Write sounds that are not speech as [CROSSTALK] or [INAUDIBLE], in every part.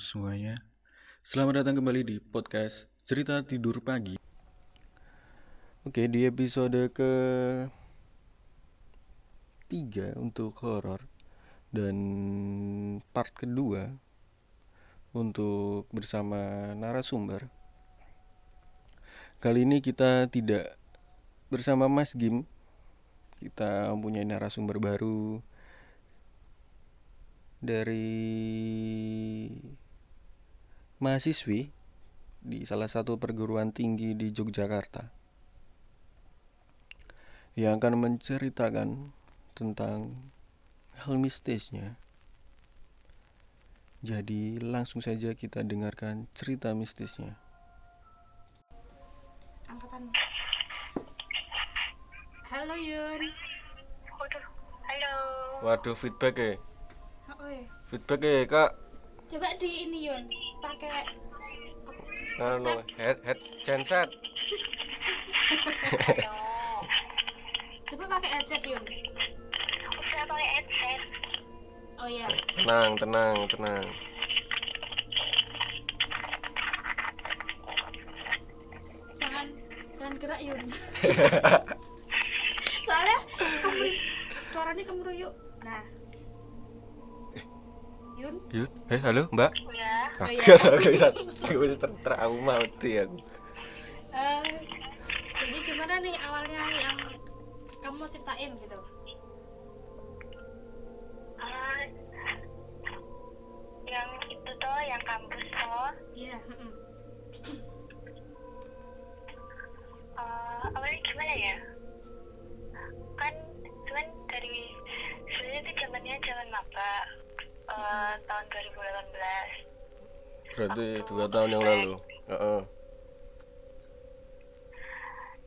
Semuanya, selamat datang kembali di podcast Cerita Tidur Pagi. Oke, di episode ke tiga untuk horor dan part kedua untuk bersama narasumber. Kali ini kita tidak bersama Mas Gim, kita mempunyai narasumber baru dari mahasiswi di salah satu perguruan tinggi di Yogyakarta yang akan menceritakan tentang hal mistisnya. Jadi langsung saja kita dengarkan cerita mistisnya. angkatan halo Yun Waduh, halo. Waduh feedback ya, oh ya feedback ya kak. coba di ini Yun pakai Anu head head genset. [LAUGHS] Halo. coba pakai headset Yun Udah pakai headset. oh ya Tenang tenang tenang. jangan jangan gerak Yun [LAUGHS] soalnya kemru suaranya kemruyuk nah Yun Yuk, eh halo Mbak. Udah. Oh, iya. Gak gak bisa, gak bisa trauma mati aku. eh, jadi gimana nih awalnya yang kamu mau ceritain gitu Ah, yang itu toh, yang kampus toh. iya. Ah, awalnya gimana ya? Kan cuman dari sebenarnya itu zamannya zaman maba eh, tahun 2018. Berarti dua tahun yang lalu. Heeh.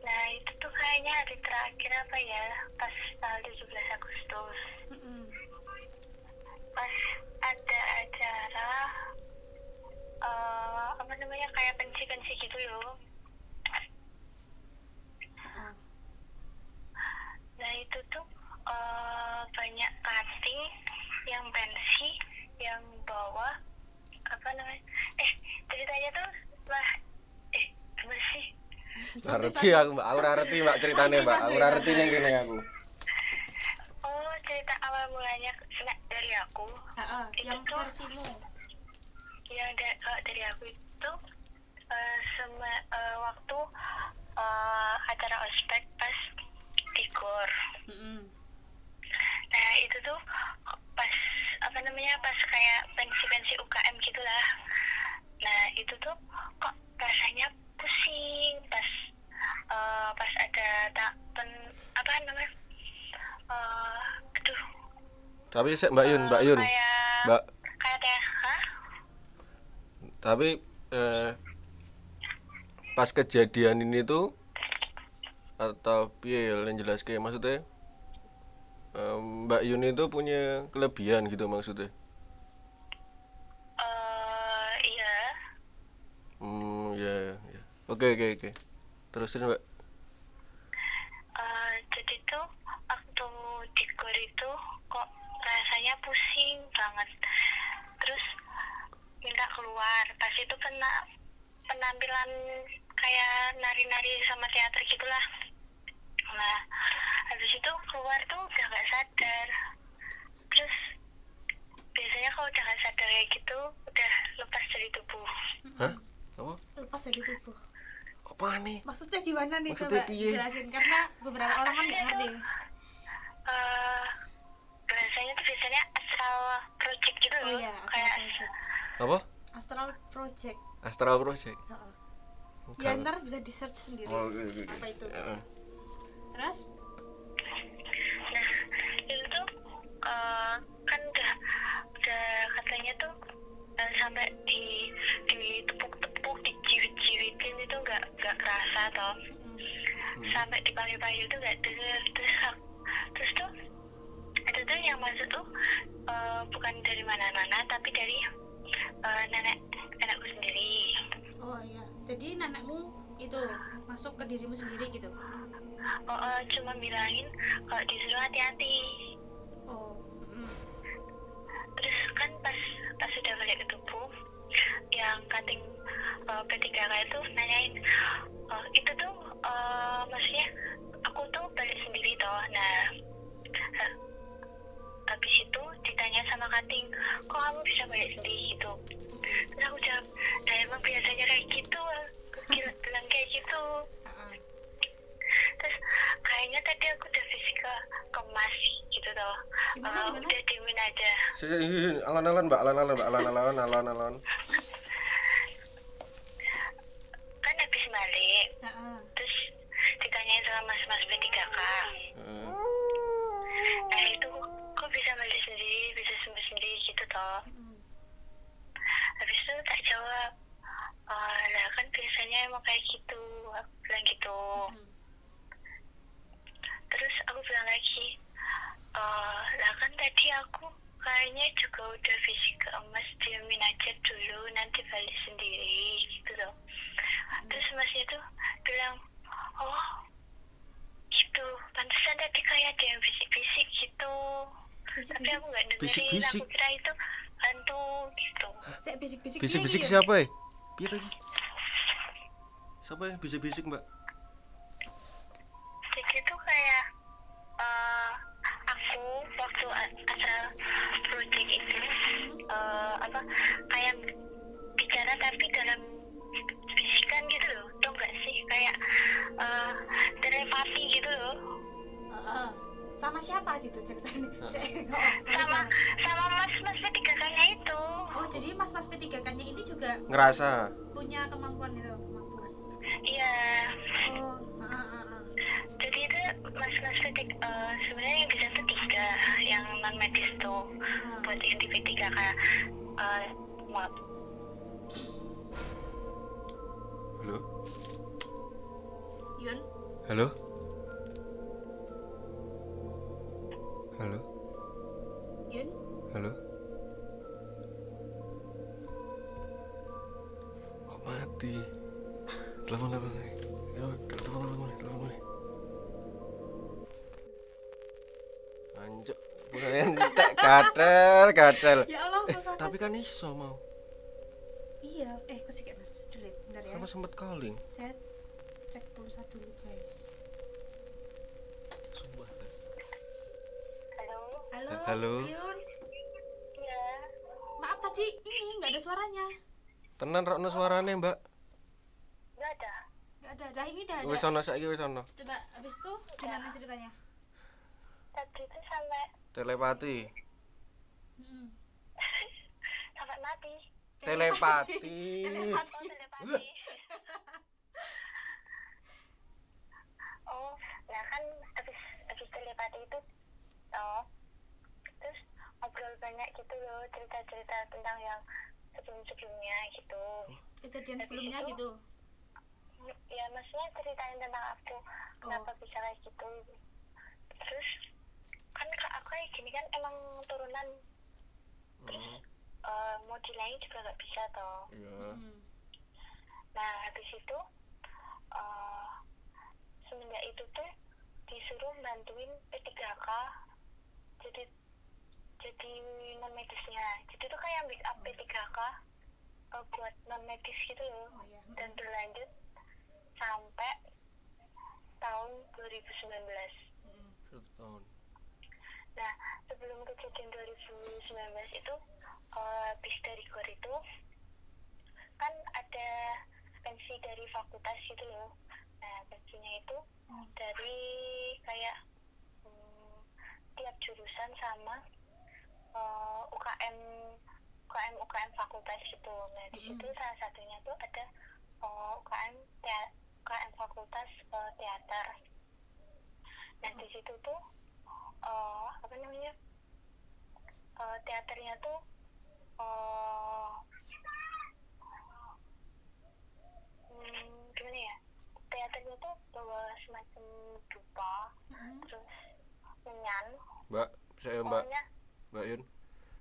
Nah itu tuh kayaknya hari terakhir apa ya? Pas tanggal 17 Agustus. Pas ada acara eh apa namanya kayak pensi-pensi gitu loh Ah, nah itu tuh eh banyak cutting yang pensi yang bawa apa namanya? Eh ceritanya tuh lah eh gimana sih? Ngerti aku Mbak, aku ora ngerti Mbak ceritanya Mbak. Aku ora ngerti ning kene aku. oh cerita awal mulanya dari aku. Ah, Itu yang tuh- versimu. Yang da- kalau dari aku itu eh, sema- eh, waktu eh, acara ospek pas digor Mm-mm. Nah itu tuh pas apa namanya pas kayak pensi-pensi UKM gitulah. Nah itu tuh kok rasanya pusing pas eh, pas ada tak pen apa namanya? Eh, aduh. Tapi sik Mbak Yun, Mbak eh, Yun. Kayak Mbak, kayak teh, tapi eh, pas kejadian ini tuh atau piye yang jelas kayak maksudnya Mbak Yun itu punya kelebihan gitu maksudnya. Eh, iya. Hmm, ya, ya. Oke, oke, oke. Terusin, Mbak. Eh, jadi tuh waktu digor itu kok rasanya pusing banget terus minta keluar pas itu kena penampilan kayak nari-nari sama teater gitulah nah habis itu keluar tuh udah gak sadar terus biasanya kalau udah gak sadar kayak gitu udah lepas dari tubuh Hah? Apa? lepas dari tubuh Apa nih? maksudnya gimana nih Maksudnya coba piye? jelasin karena beberapa orang kan nggak ngerti eh bahasanya tuh biasanya astral project gitu oh loh iya kayak astral project Apa? astral project Astral Project. Heeh. Bukan. ya ntar bisa di search sendiri Oh, oke, oke, oke. apa itu Heeh. Terus Nah, itu tuh eh, kan udah udah katanya tuh eh, sampai di ditepuk-tepuk, dijiwit-jiwitin itu nggak nggak kerasa toh. mm, Sampai dipanggil-panggil tuh nggak denger terus terus tuh itu tuh yang masuk tuh eh, bukan dari mana-mana tapi dari eh, nenek nenekku sendiri. oh iya jadi nenekmu itu masuk ke dirimu sendiri gitu Oh, eh, cuma bilangin kalau disuruh hati-hati. oh mm. terus kan pas pas sudah balik ke tubuh yang kating uh, P3K itu nanyain "Oh, itu tuh uh, maksudnya aku tuh balik sendiri toh nah ha- habis itu ditanya sama kating kok kamu bisa balik sendiri gitu terus aku jawab nah emang biasanya kayak gitu bilang kayak gitu Gimana, gimana? udah diemin aja. Alon-alon mbak. Alon-alon mbak. Alon-alon alon-alon siapa ya Piye lagi siapa yang bisik-bisik mbak? Jadi tuh kayak eh, aku waktu acara project itu eh, apa kayak bicara tapi dalam bisikan gitu loh tau nggak sih? Kayak eh, telepati gitu loh. Heeh. Sama siapa gitu ceritanya? [LAUGHS] Sama sama siapa? sama mas mas ketiganya itu Oh, jadi mas-mas P3K-nya ini juga ngerasa? punya kemampuan itu, kemampuan. iya. Oh, heeh, heeh, heeh. jadi itu mas mas ketik eh, sebenarnya yang bisa tuh tiga yang non medis tuh Hmm. buat yang di P3K kayak eh, maaf. Halo? Yun, halo mati telepon telepon telepon. Telepon telepon anjok bukan entek. Gatel gatel. Ya Allah, eh tapi kan iso mau. Iya, eh kok sih mas, delete, bentar ya. sama sempet calling? Saya cek pulsa dulu guys. Sumpah. halo? Halo, halo. Yun. iya. Maaf tadi ini nggak ada suaranya. Tenan rokno suarane mbak nggak ada Nggak ada. Dah ini dah ada. wis ono saiki wis ono Coba abis itu gimana ceritanya? tadi itu sampai telepati [LAUGHS] Mm-mm. sampai mati [LAUGHS] telepati oh telepati [LAUGHS] oh nah kan habis habis telepati itu oh terus ngobrol banyak gitu loh cerita-cerita tentang yang sebelum-sebelumnya gitu. Kejadian Habis sebelumnya itu- gitu. ya maksudnya ceritain tentang aku kenapa bisa kayak gitu. Terus kan kak aku kayak gini kan emang turunan. Hmm, eh, mau dilain juga nggak bisa toh. Iya. Mm. nah habis itu eh semenjak itu tuh disuruh bantuin P3K jadi jadi non medisnya jadi tuh kayak make up P3K eh, buat non medis gitu loh Oh ya. dan berlanjut sampai tahun 2019 Mm. satu tahun Nah, sebelum kejadian 2019 itu, eh, bis dari GOR itu, kan ada pensi dari fakultas gitu loh. Nah, pensinya itu Hmm. dari kayak hmm, tiap jurusan sama eh, UKM UKM UKM fakultas gitu. Nah, di situ Mm-mm. salah satunya tuh ada eh, UKM tea- UKM fakultas eh, teater. Nah, di situ tuh eh, apa namanya eh, teaternya tuh eh, hmm, gimana ya teaternya tuh bawa semacam dupa Mm. terus menyan mbak saya mbak pokoknya Mbak Yun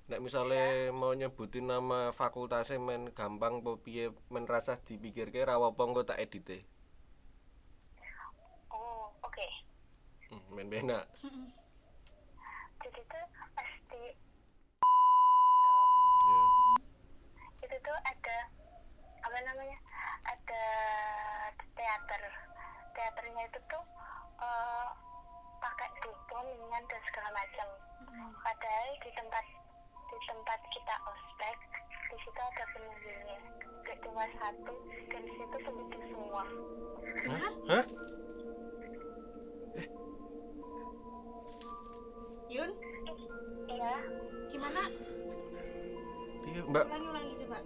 Nek misalnya ya. mau nyebutin nama fakultasnya men gampang po piye men rasah dipikirke ra apa engko tak edite. Oh, oke. Okay. Hmm, men benak. [LAUGHS] Jadi tuh pasti yeah. itu tuh ada apa namanya ada teater teaternya itu tuh uh, pakai dukung dan segala macam padahal di tempat di tempat kita ospek di situ ada penunggunya gak cuma satu dan di situ penduduk semua. Hah? Hah? Yun? Iya. Gimana? Piye, Mbak? ulangi ulangi coba.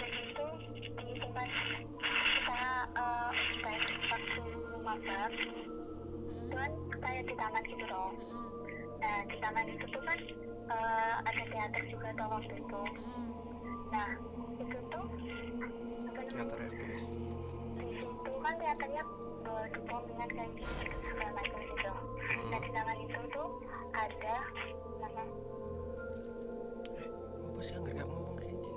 Dan itu di tempat kita eh, ospek waktu magang itu kan kayak di taman gitu loh. Mm-mm. Nah di taman itu tuh kan eh, ada teater juga tuh waktu itu nah itu tuh apa namanya Teater FPS. di situ kan teaternya bawa dupo minyak kayak gitu segala macam gitu nah Hmm. di taman itu tuh ada nama Apa sih yang nggak ngomong kayak gitu?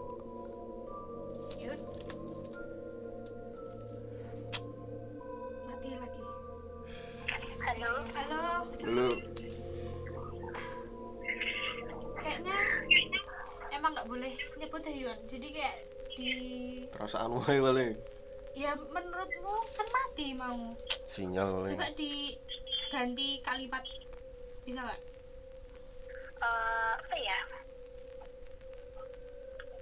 Ya Yun. Jadi kayak di perasaan wae wale. ya menurutmu kan mati mau. Sinyal wale. coba diganti kalimat. Bisa nggak? Eh, apa ya?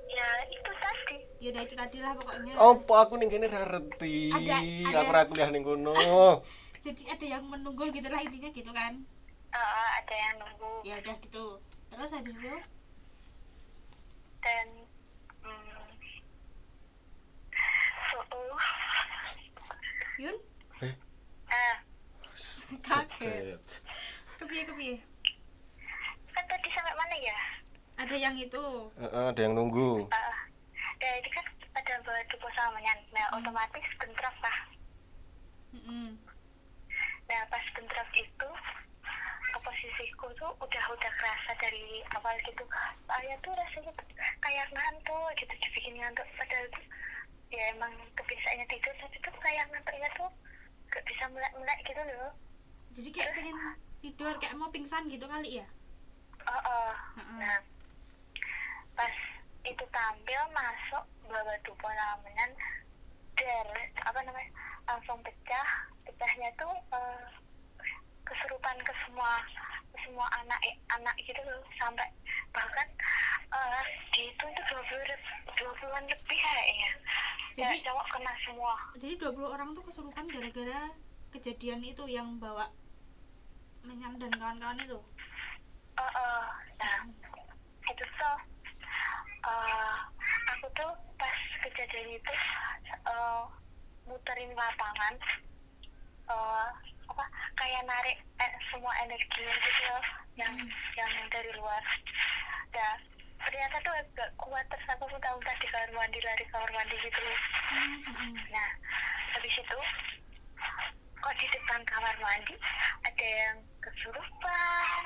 Ya itu tadi. Ya udah itu tadi lah pokoknya. Apa aku ning kene ra ngerti. Ada- ada- Aku ra kuliah ning kono. [LAUGHS] jadi ada yang menunggu gitu lah intinya gitu kan? Eh, ada yang nunggu. Ya udah gitu. Terus habis itu? Dan hmm, oh, oh. Yun? Ah. [LAUGHS] Kaget kepiye kepiye kan tadi sampai mana ya? Ada yang itu. Heeh, ada yang nunggu. Eh, ya ini kan ada bawa dupo sama menyan nah otomatis bentrok lah Mm-mm. Nah pas bentrok itu posisiku tuh udah udah kerasa dari awal gitu. Saya tuh rasanya kayak ngantuk gitu dibikin ngantuk. Padahal tuh ya emang kebiasaannya tidur tapi tuh kayak ngantuknya tuh gak bisa melek-melek gitu loh jadi kayak pengen tidur kayak mau pingsan gitu kali ya oh, oh. Heeh. nah pas itu tampil masuk bawa dupo namenan der apa namanya langsung pecah pecahnya tuh eh, kesurupan ke semua semua anak anak gitu loh sampai bahkan eh, di itu itu dua puluh dua puluhan lebih kayaknya. Ya Jadi- cowok kena semua. jadi 20 orang tuh kesurupan gara-gara kejadian itu yang bawa menyan dan kawan-kawan itu? Eh, eh, nah itu tuh eh, aku tuh pas kejadian itu eh, muterin lapangan eh, apa kayak narik eh, semua energi gitu loh yang yang dari luar nah ternyata tuh agak kuat terus aku muntah-muntah di kamar mandi lari kamar mandi gitu loh Mm-mm. nah habis itu kok di depan kamar mandi ada yang kesurupan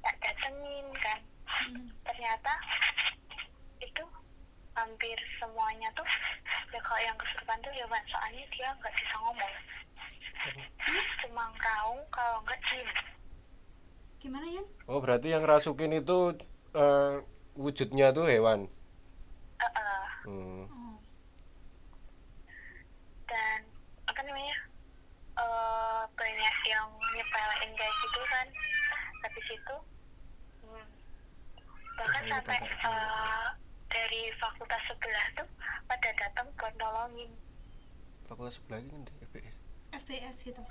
tak datengin kan Mm. ternyata itu hampir semuanya tuh ya kalau yang kesurupan tuh ya soalnya dia nggak bisa ngomong cuma kaung kalau nggak diem gimana Yun Oh, berarti yang rasukin itu eh, wujudnya tuh hewan. Eh, eh. Hmm. dan apa namanya eh banyak yang nyepelin kayak gitu kan habis itu hmm, bahkan sampai eh, dari fakultas sebelah tuh pada datang buat nolongin Fakultas sebelah ini kan di FPS. FPS gitu.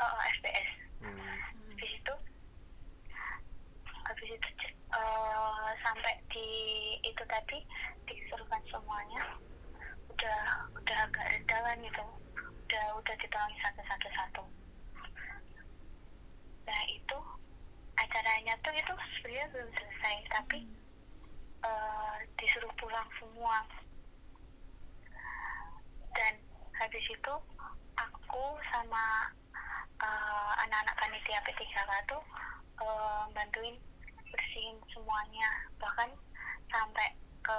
Oh, SBS Hmm. habis itu? Habis itu eh, sampai di itu tadi disuruhkan semuanya. Udah udah agak reda kan gitu. Udah udah ditolongi satu-satu satu nah itu acaranya tuh itu sebenarnya belum selesai tapi eh, disuruh pulang semua. Dan habis itu aku sama eh, anak-anak panitia P3K tuh eh, bantuin bersihin semuanya bahkan sampai ke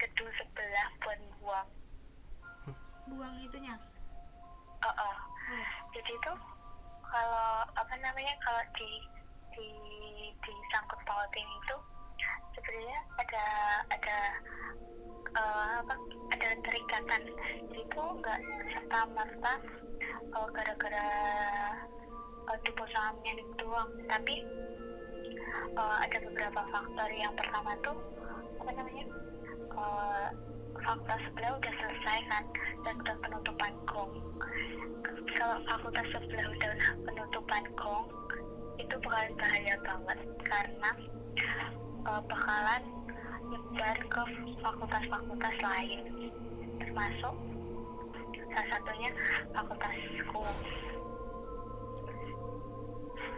gedung sebelah buat buang buang itunya Eh, eh. oh. jadi tuh kalau apa namanya kalau di di di sangkut pautin itu sebenarnya ada ada eh, apa ada terikatan jadi itu nggak serta merta eh, gara-gara uh, tipe sahamnya itu tapi eh, ada beberapa faktor yang pertama tuh apa namanya eh, fakultas sebelah udah selesai kan dan udah penutupan gong kalau fakultas sebelah udah penutupan gong itu bakalan bahaya banget karena eh, bakalan nyebar ke fakultas-fakultas lain termasuk salah satunya fakultasku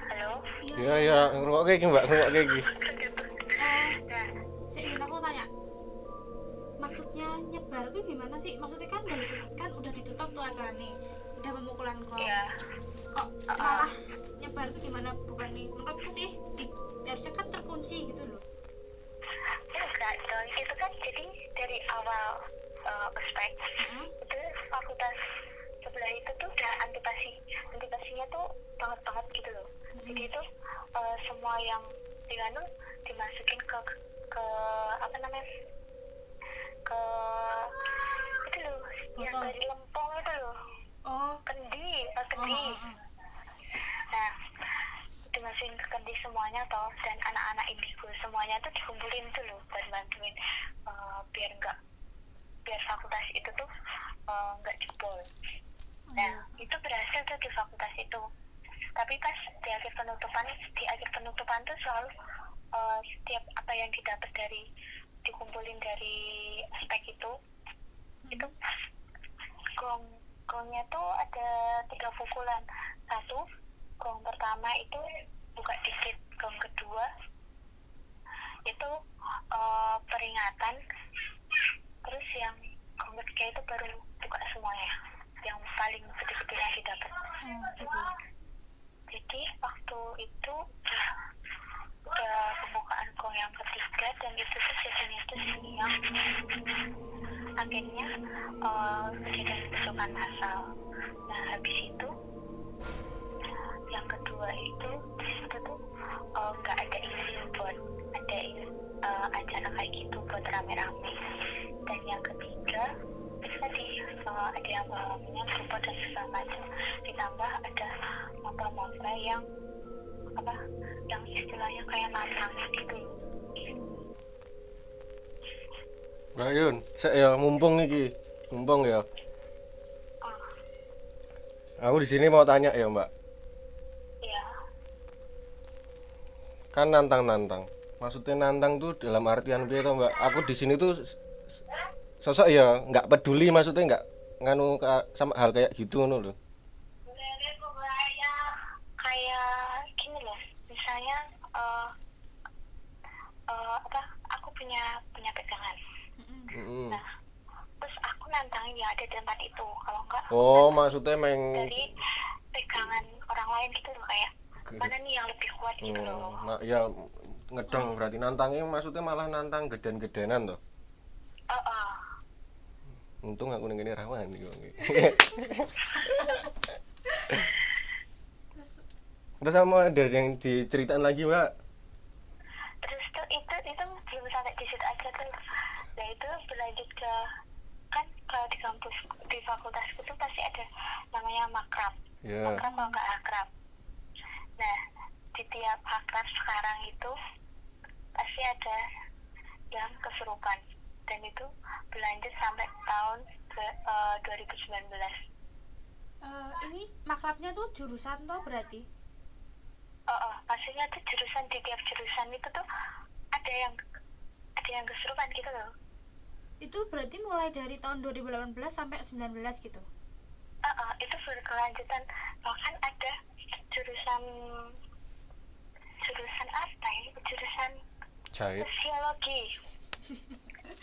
halo? Iya ya, ngerokok kayak gini mbak, ngerokok kayak gini. Eh, saya ingin aku tanya. Maksudnya nyebar tuh gimana sih? Maksudnya kan udah ditutup, kan udah ditutup tuh acara nih udah pemukulan kok. Ya kok malah nyebar tuh gimana? Bukan nih menurutku sih di, harusnya kan terkunci gitu loh dong itu kan jadi dari awal uh, ospek. Heeh. itu fakultas sebelah itu tuh udah antipasi antipasinya tuh banget banget gitu loh. Jadi itu uh, semua yang diganu dimasukin ke ke apa namanya ke itu loh yang Botol. dari lempong itu loh. Oh. Kendi oh, kendi. Oh, oh. nah ke kendi semuanya toh dan anak-anak indigo semuanya tuh dikumpulin tuh loh buat bantuin eh, biar enggak biar fakultas itu tuh eh, nggak jebol. Nah itu berhasil tuh di fakultas itu. Tapi pas di akhir penutupan di akhir penutupan tuh selalu eh, setiap apa yang didapat dari dikumpulin dari aspek itu itu gong gongnya tuh ada tiga pukulan pertama itu buka dikit gong kedua. Itu eh, peringatan. Terus yang gong ketiga itu baru buka semuanya. Yang paling gede-gede yang Oh, gitu jadi waktu itu ya udah pembukaan gong yang ketiga dan itu tuh sesinya tuh siang akhirnya eh, kejadian pasukan massal nah habis itu kedua itu di situ tuh eh, nggak ada izin buat ada eh, acara kayak gitu buat rame-rame. Dan yang ketiga tadi eh, ada yang bawa berupa dan segala macam. Ditambah ada mapra-mapra yang apa yang istilahnya kayak nantangnya gitu. Mbak Yun, saya ya mumpung iki, mumpung ya. oh Aku di sini mau tanya ya mbak, ya kan nantang-nantang. Maksudnya nantang tuh dalam artian piye toh mbak? Aku di sini tuh sosok ya nggak peduli maksudnya nggak nganu sama hal kayak gitu ngono loh. kayak gini loh misalnya apa aku punya punya pegangan Mm-mm. Mm-mm. nah terus aku nantangin yang ada di tempat itu kalau enggak Oh maksudnya meng dari pegangan orang lain gitu loh kayak mana nih yang lebih kuat gitu Hmm, loh ya ngedeng berarti nantangnya maksudnya malah nantang geden-gedenan toh. oh, oh. Untung aku ning kene rawan iki. [LAUGHS] terus sama ada yang diceritain lagi mbak? terus tuh itu itu belum sampai di situ aja tuh nah itu berlanjut ke kan kalau di kampus di fakultasku tuh pasti ada namanya makrab Ya. akrab kalau nggak akrab nah di tiap akrab sekarang itu pasti ada yang kesurupan. Dan itu berlanjut sampai tahun ke- eh, 2019 eh, ini makrabnya tuh jurusan toh berarti? Oh, oh, maksudnya tuh jurusan di tiap jurusan itu tuh ada yang ada yang kesurupan gitu loh. Itu berarti mulai dari tahun 2018 sampai 19 gitu? Ah, ah, itu berkelanjutan. Bahkan ada jurusan jurusan apa ya jurusan Jahit. sosiologi [LAUGHS]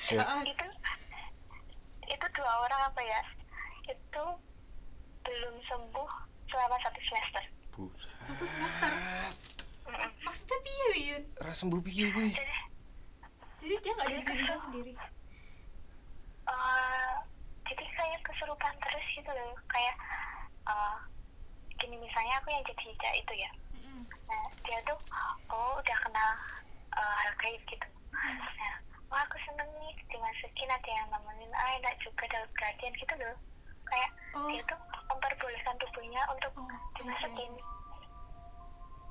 Ya. itu itu dua orang apa ya itu belum sembuh selama satu semester Buset. satu semester Mm-mm. maksudnya piye Wiyun? Ra sembuh piye kuwi? jadi jadi dia nggak jadi dirinya sendiri eh, jadi kayak kesurupan terus gitu loh kayak eh, gini misalnya aku yang jadi Ica itu ya Mm-mm. nah dia tuh oh udah kenal eh, hal gaib gitu nah wah aku seneng nih dimasukin ada yang nemenin ah enak juga dapat perhatian gitu loh kayak Oh. dia tuh memperbolehkan tubuhnya untuk Oh, dimasukin see.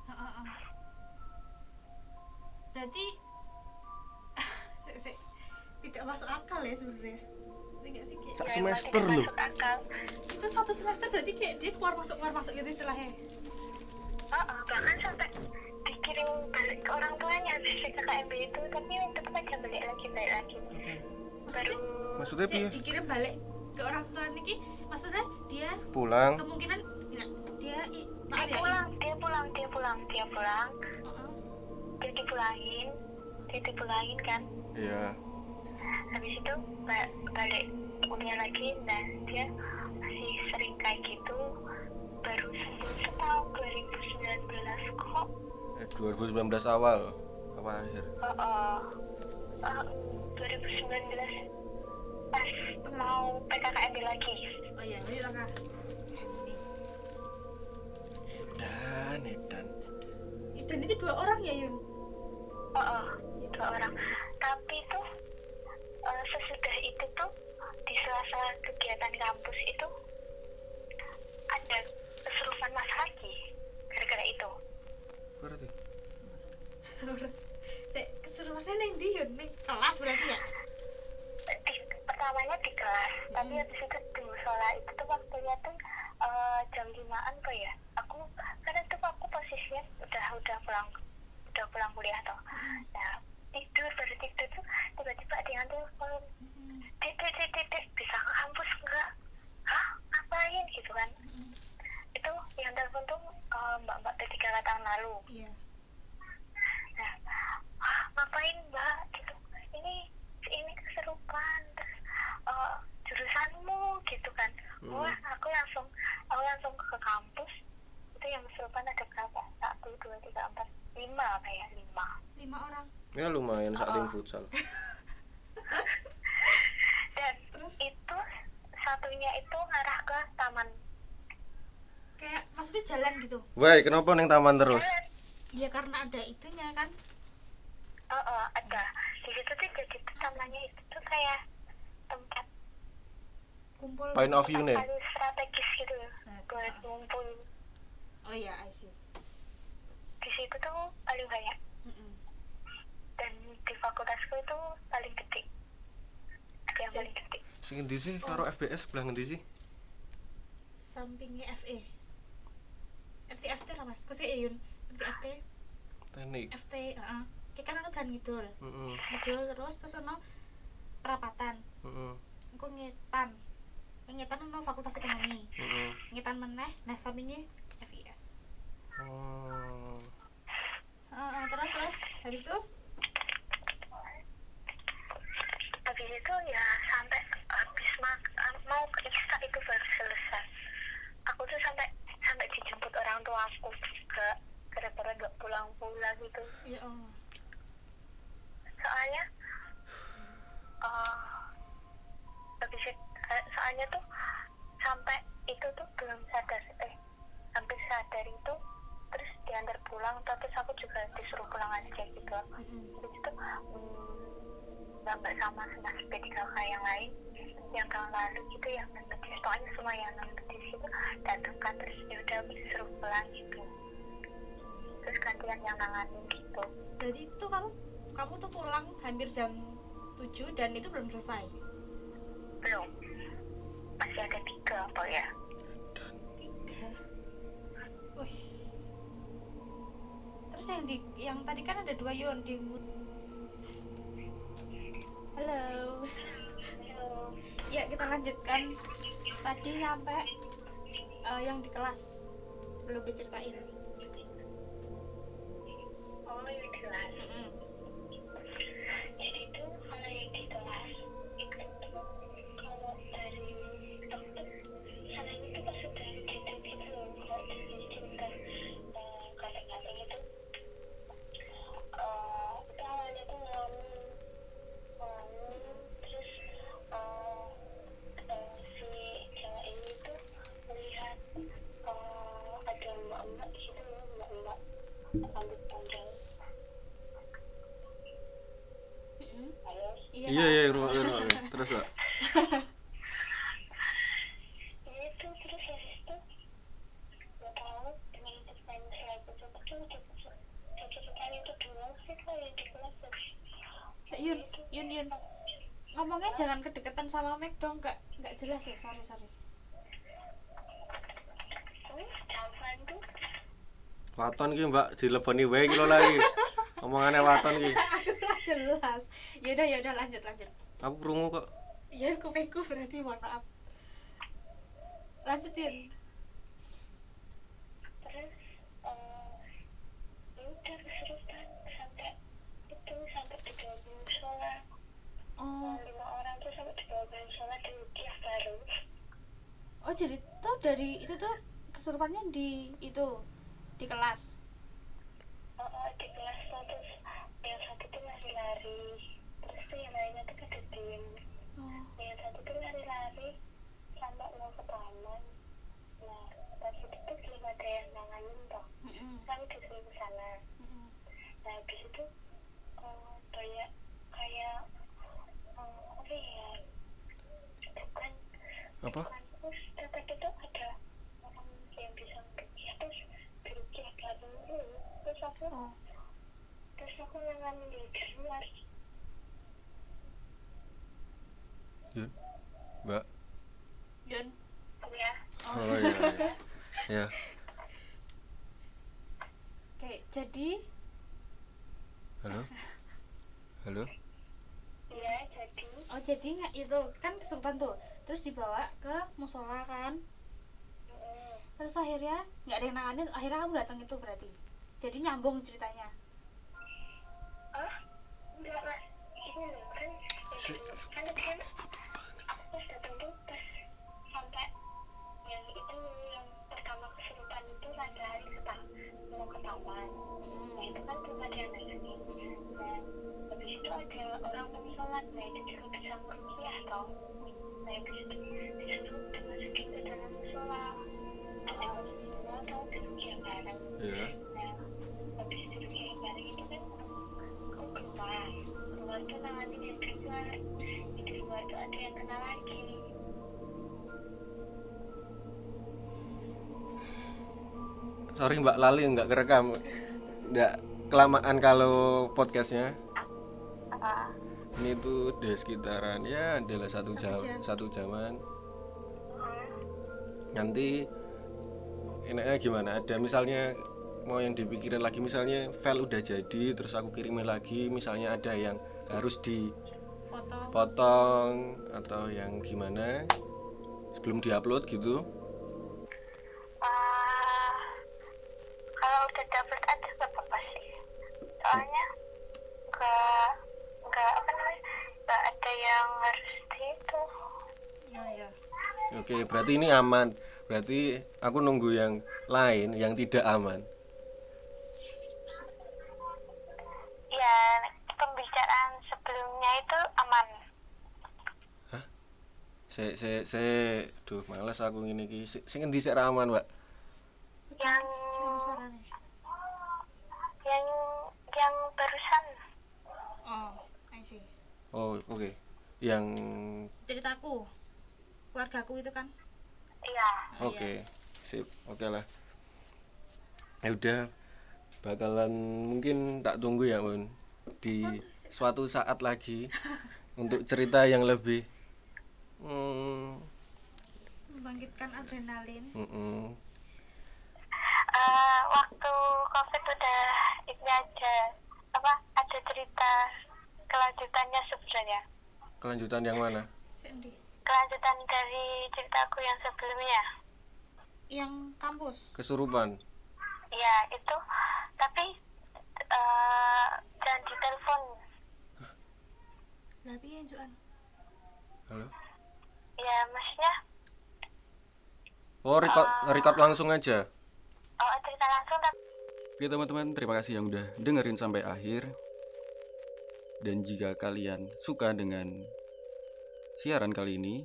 Heeh, heeh. Berarti [LAUGHS] tidak masuk akal ya sebenarnya. Sak emang semester loh. itu satu semester berarti kayak dia keluar masuk keluar masuk gitu istilahnya. Oh, oh, bahkan sampai dikirim balik ke orang tuanya [LAUGHS] habis KKMB itu tapi tetap aja balik lagi balik lagi baru Maksudnya Sik, piye? dikirim balik ke orang tua niki maksudnya dia Pulang. kemungkinan ya, dia i- dia maaf ya pulang dia pulang dia pulang dia pulang i- Heeh. dia dipulangin dia dipulangin kan Iya. Habis itu ba- balik kuliah lagi nah dia masih sering kayak gitu baru sembuh setahun 2019 kok Eh, 2019 awal. Apa akhir? oh, oh. Oh, 2019 pas mau PKKMB lagi oh iya ini tengah Juni Dan, edan. dan itu dua orang ya Yun oh, oh, dua orang tapi tuh eh, sesudah itu tuh di sela-sela kegiatan kampus itu ada keserupan mas lagi gara-gara itu Berarti. [LAUGHS] Keseruannya neng di Yun neng kelas berarti ya di, pertamanya di kelas tapi Hmm. habis itu di musola itu tuh waktunya tuh eh, jam limaan apa ya aku karena itu aku posisinya udah udah pulang udah pulang kuliah toh nah tidur baru tidur tuh tiba-tiba ada yang telepon titik titik titik bisa ke kampus enggak hah? Ngapain? Gitu kan. Itu yang telepon tuh eh, mbak-mbak tiga tahun lalu. Iya. Nah "Wah, ngapain mbak? Gitu. Ini ini keserupan terus eh, jurusanmu? Gitu kan. Hmm. wah aku langsung aku langsung ke kampus. Itu yang keserupan ada berapa? Satu dua tiga empat lima apa ya lima lima orang Ya lumayan saat Oh. futsal. [LAUGHS] dan Terus? itu satunya itu ngarah ke taman kayak maksudnya jalan gitu Woi, kenapa neng taman terus? Jalan. ya karena ada itunya kan oh, oh, ada di situ tuh jadi tuh tamannya itu tuh kayak tempat kumpul Point of view nih. strategis gitu Nah, buat ah. ngumpul oh iya I see di tuh paling banyak. Mm-mm. dan di fakultasku itu paling gede. Ada yang paling gede. Sing endi sih? Karo FBS sebelah ngendi sih? sampingnya FE FT lah mas? Kok sih ya, Yun FT Teknik. FT heeh. Kayak kan aku dan ngidul. Heeh. ngidul terus terus ono perapatan Heeh. aku ngetan. Ngetan ono fakultas ekonomi. Heeh. ngetan meneh nah sampingnya FIS Oh. Heeh, terus terus. Habis itu? Habis itu ya sampai habis mak- mau ke itu baru selesai. Aku tuh sampai sampai dijemput orang tua aku juga gara-gara gak pulang-pulang gitu. Ya Allah di situ datang kan terus ya udah disuruh pulang gitu. Terus gantian yang nanganin gitu. Berarti itu kamu kamu tuh pulang hampir jam 7 dan itu belum selesai? Belum. Masih ada tiga apa ya. Tiga? Wih. Terus yang di yang tadi kan ada dua yon di halo. Ya kita lanjutkan tadi sampai eh, yang di kelas. Belum diceritain kedekatan sama Mac dong nggak nggak jelas ya sorry sorry. Waton ki mbak dileboni wae ki lho lagi. [LAUGHS] Omongannya waton ki. [LAUGHS] Aku jelas. Yaudah yaudah lanjut lanjut. Aku krungu kok. Ya kupingku berarti mohon maaf. Lanjut Yun terus eh ya udah keserutan sampai itu sampai di bawah musola oh lima orang tuh sampai di baru oh jadi tuh dari itu tuh kesurupannya di itu di kelas? Oh, oh, di kelas tuh terus yang satu tuh lari lari terus tuh yang lainnya tuh diem oh. Yang satu tuh lari-lari sampai mau ke taman. Nah pas itu tuh belum ada yang nanganin toh. Mm-mm, kami disuruh ke sana. Nah habis itu eh, kayak kayak eh, apa ya bukan apa bukan terus dapat itu ada orang yang bisa merukiah terus berukiah bareng dulu terus aku oh. Yun mbak. Yun. Ya. Oh iya iya. ya. Oke jadi? Halo? Halo? Ya jadi. Oh jadi nggak itu? Kan kesurupan tuh terus dibawa ke musola kan. Terus akhirnya nggak ada yang nanganin akhirnya kamu datang itu berarti. Jadi nyambung ceritanya. Ah enggak mas. Ini loh kan yang dulu kan tadi kan aku pas datang tuh pas sampai yang itu yang pertama kesurupan itu lari-lari ke ta- mau ke taman nah itu kan belum ada yang nanganin nah habis itu ada orang mau sholat. Nah itu juga bisa merukiah toh. Nah habis itu sorry mbak lali nggak kerekam. Nggak kelamaan kalau podcastnya. Ini tuh di sekitaran ya adalah satu jam satu jaman. Nanti enaknya gimana? Ada misalnya mau yang dipikirin lagi misalnya file udah jadi terus aku kirimin lagi misalnya ada yang harus dipotong atau yang gimana? Sebelum diupload gitu ya ya oke berarti ini aman. Berarti aku nunggu yang lain yang tidak aman. Ya pembicaraan sebelumnya itu aman. Se se se duh males aku ngene iki. Si- sing endi sik ra aman mbak? Yang yang yang barusan. Oh I see. Oh oke. Yang ceritaku keluargaku itu kan. Iya. Oke sip. Oke lah. Ya udah bakalan mungkin tak tunggu ya Mun di suatu saat lagi [LAUGHS] untuk cerita yang lebih hmm, membangkitkan adrenalin. Mm-mm. Eh, waktu covid udah ini aja apa ada cerita kelanjutannya sebenarnya. Kelanjutan yang mana? Sendi. Kelanjutan dari ceritaku yang sebelumnya? Yang kampus? Kesurupan. Ya itu. Tapi eh jangan ditelepon. Lah piye Juan? Halo? Ya maksudnya? Oh record record langsung aja? Oh cerita langsung tapi Oke teman-teman, terima kasih yang udah dengerin sampai akhir. Dan jika kalian suka dengan siaran kali ini,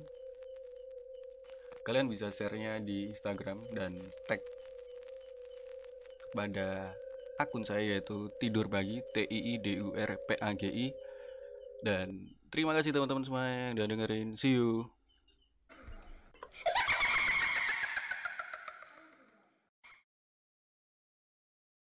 kalian bisa share-nya di Instagram dan tag kepada akun saya yaitu Tidur Pagi T I I D U R P A G I Dan terima kasih teman-teman semua yang udah dengerin. See you.